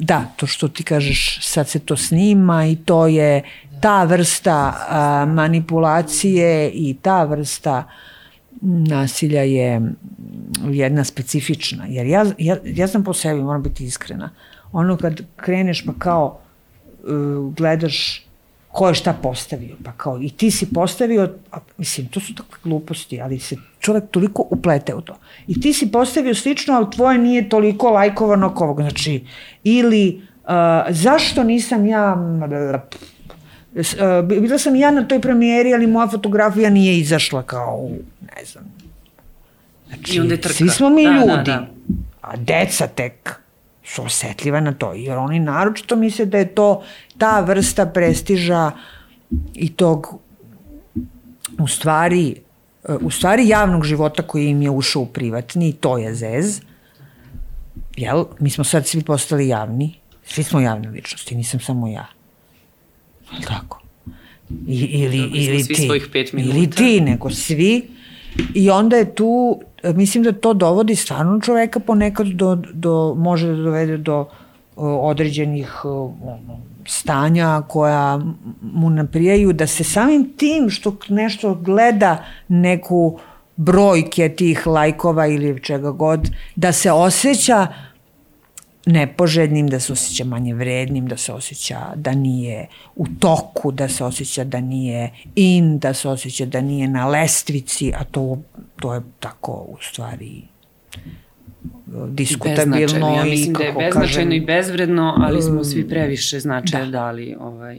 da, to što ti kažeš, sad se to snima i to je ta vrsta a, manipulacije i ta vrsta nasilja je jedna specifična. Jer ja, ja, ja sam po sebi, moram biti iskrena, ono kad kreneš pa kao uh, gledaš ko je šta postavio, pa kao i ti si postavio, a, mislim, to su takve gluposti, ali se čovek toliko uplete u to. I ti si postavio slično, ali tvoje nije toliko lajkovano kao ovog. Znači, ili uh, zašto nisam ja... Uh, bila sam ja na toj premijeri, ali moja fotografija nije izašla kao, ne znam. Znači, I onda je trka. svi smo mi da, ljudi, da, da. a deca tek su osetljiva na to, jer oni naročito misle da je to ta vrsta prestiža i tog u stvari u stvari javnog života koji im je ušao u privatni, to je zez. Jel? Mi smo sad svi postali javni. Svi smo javne ličnosti, nisam samo ja. Jel tako? I, ili, ili ti. Ili ti, nego svi. I onda je tu, mislim da to dovodi stvarno čoveka ponekad do, do može da dovede do određenih stanja koja mu naprijaju da se samim tim što nešto gleda neku brojke tih lajkova ili čega god, da se osjeća nepoželjnim, da se osjeća manje vrednim, da se osjeća da nije u toku, da se osjeća da nije in, da se osjeća da nije na lestvici, a to, to je tako u stvari diskutabilno. Ja mislim da je beznačajno kažem, i bezvredno, ali smo svi previše značaja da. dali ovaj,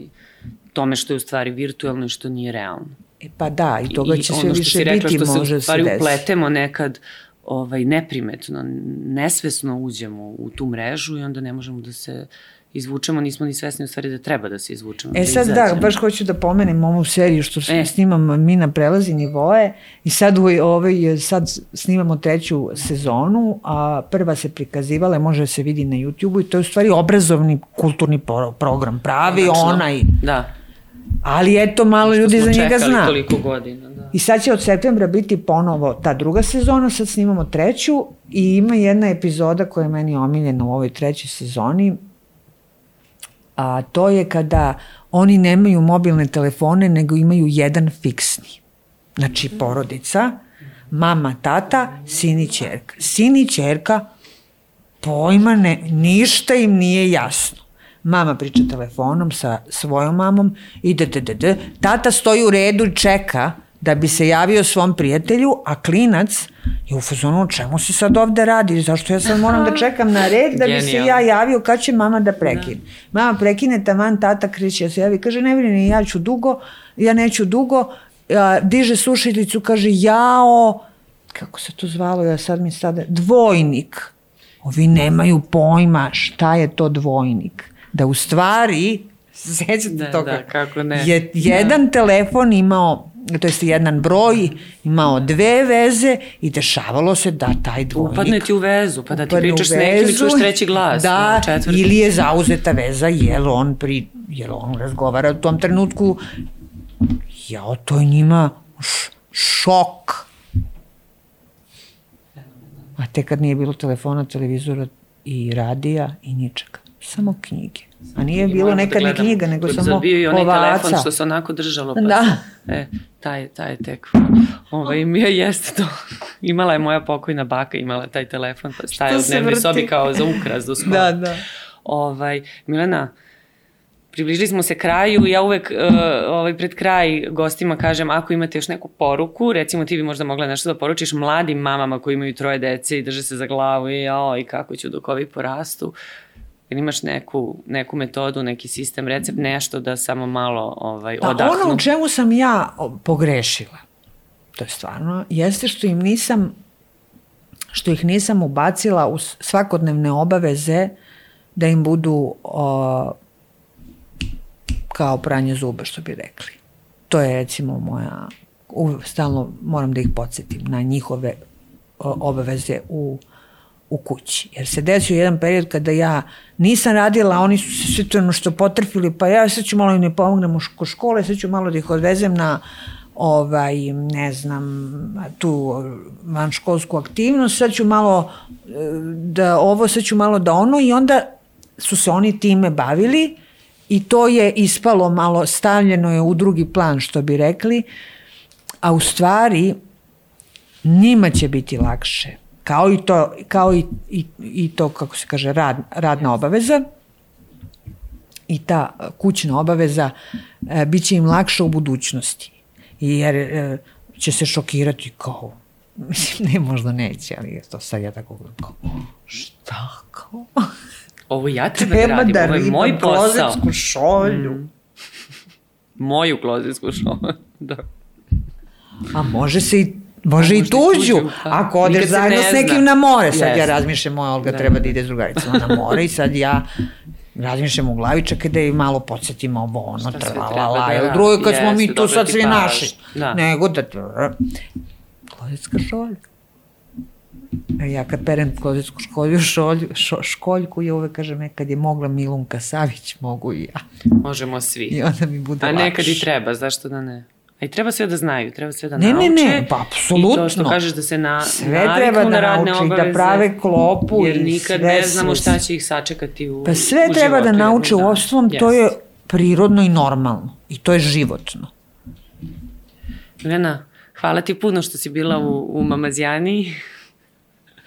tome što je u stvari virtualno i što nije realno. E pa da, i toga će I sve više biti, rekla, što može se u stvari upletemo nekad ovaj, neprimetno, nesvesno uđemo u tu mrežu i onda ne možemo da se izvučemo, nismo ni svesni u stvari da treba da se izvučemo. E da sad da, baš hoću da pomenem ovu seriju što e. snimam mi na prelazi nivoje i sad, u, ovaj, sad snimamo treću sezonu, a prva se prikazivala, može da se vidi na YouTube-u i to je u stvari obrazovni kulturni program, pravi Odlično. onaj. Da Ali eto, malo ljudi za njega zna. toliko godina, da. I sad će od septembra biti ponovo ta druga sezona, sad snimamo treću i ima jedna epizoda koja je meni omiljena u ovoj trećoj sezoni, a to je kada oni nemaju mobilne telefone, nego imaju jedan fiksni. Znači, porodica, mama, tata, sin i čerka. Sin i čerka pojma ne, ništa im nije jasno. Mama priča telefonom sa svojom mamom i d, d, d, d. Tata stoji u redu i čeka da bi se javio svom prijatelju, a klinac je u fazonu, čemu se sad ovde radi, zašto ja sad moram da čekam na red da bi se ja javio kad će mama da prekine. Da. Mama prekine, taman tata kreće da se javi, kaže ne brini, ja ću dugo, ja neću dugo, a, diže sušilicu, kaže jao, kako se to zvalo, ja sad mi sada, dvojnik. Ovi nemaju pojma šta je to dvojnik. Da u stvari, *laughs* sećate da, toga, da, kako ne. je jedan da. telefon imao to jest jedan broj, imao dve veze i dešavalo se da taj dvojnik... Upadne ti u vezu, pa da ti pričaš s nekim i čuješ treći glas. Da, četvrti. ili je zauzeta veza, jer on, pri, jer on razgovara u tom trenutku. Ja, to je njima šok. A te kad nije bilo telefona, televizora i radija i ničega. Samo knjige. A nije bilo da nekad ni knjiga, nego samo bio i onaj ovaca. telefon što se onako držalo. Pa da. E, taj, taj tek. Ovaj, mi je jeste to. *laughs* Imala je moja pokojna baka, imala taj telefon, pa staje u dnevnoj sobi kao za ukras do *laughs* skoro. Da, da. Ovaj, Milena, približili smo se kraju i ja uvek uh, ovaj, pred kraj gostima kažem ako imate još neku poruku, recimo ti bi možda mogla nešto da poručiš mladim mamama koji imaju troje dece i drže se za glavu i, o, i kako ću dok ovi porastu. Ili imaš neku, neku metodu, neki sistem, recept, nešto da samo malo ovaj, pa odahnu? Ono u čemu sam ja pogrešila, to je stvarno, jeste što im nisam što ih nisam ubacila u svakodnevne obaveze da im budu o, kao pranje zuba, što bi rekli. To je recimo moja, u, stalno moram da ih podsjetim na njihove o, obaveze u u kući. Jer se desio jedan period kada ja nisam radila, oni su se sve to što potrfili, pa ja sad ću malo im ne pomognem u škole, sad ću malo da ih odvezem na ovaj, ne znam, tu vanškolsku aktivnost, sad ću malo e, da ovo, sad ću malo da ono i onda su se oni time bavili i to je ispalo malo, stavljeno je u drugi plan, što bi rekli, a u stvari njima će biti lakše kao i to, kao i, i, i to kako se kaže, rad, radna obaveza i ta kućna obaveza e, bit će im lakša u budućnosti. Jer e, će se šokirati kao, *laughs* mislim, ne, možda neće, ali to sad ja tako kao, šta kao? *laughs* Ovo ja treba, treba da radim, da ovo je moj posao. Treba šolju. Mm. Moju klozetsku šolju, *laughs* da. A može se i Može i tuđu, tuđu pa. ako odeš zajedno s nekim na more. Sad yes. ja razmišljam, moja Olga da. treba da ide s drugaricama na more i sad ja razmišljam u glavi, čekaj da je malo podsjetimo ovo, ono, trvalala, da, drugo kad yes, smo mi tu sad svi naši. Da. Nego da... Klozetska šolja. E, ja kad perem klozetsku školju, šolju, šo, školjku, ja uvek kažem, e, kad je mogla Milunka Savić, mogu i ja. Možemo svi. I onda mi bude lakše. A nekad i treba, zašto da ne? A i treba sve da znaju, treba sve da ne, nauče. Ne, ne, pa apsolutno. I to što kažeš da se na, sve treba da na radne nauči, da obaveze, da prave klopu jer nikad sve ne znamo šta će ih sačekati u Pa sve u treba da životu, da nauče, u osnovom yes. to je prirodno i normalno. I to je životno. Lena, hvala ti puno što si bila u, u Mamazijani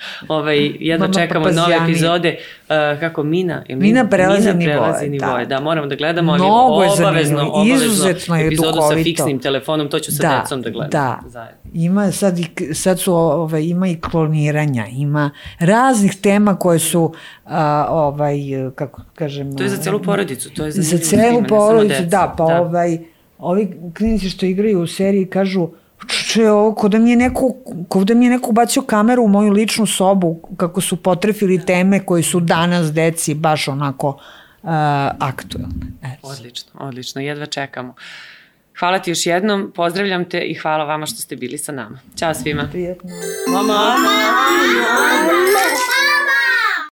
*laughs* ovaj, jedno Mama čekamo nove epizode. Uh, kako Mina? Ili Mina prelazi Mina prelazi nivoje. Da. da, moramo da gledamo, ali Mnogo je obavezno, obavezno izuzetno je epizodu duhovito. sa fiksnim telefonom, to ću sa da, decom da gledam. Da, zajedno. ima sad, i, sad su, ovaj, ima i kloniranja, ima raznih tema koje su, a, ovaj, kako kažem... To je za celu porodicu, to je za, za celu porodicu, da, pa da. ovaj, ovi klinici što igraju u seriji kažu, Če, ovo, ko da mi je neko, ko da mi je neko bacio kameru u moju ličnu sobu, kako su potrefili teme koje su danas deci baš onako uh, aktuelne. Et. Odlično, odlično, jedva čekamo. Hvala ti još jednom, pozdravljam te i hvala vama što ste bili sa nama. Ćao svima. Prijetno. Mama! Mama! Mama!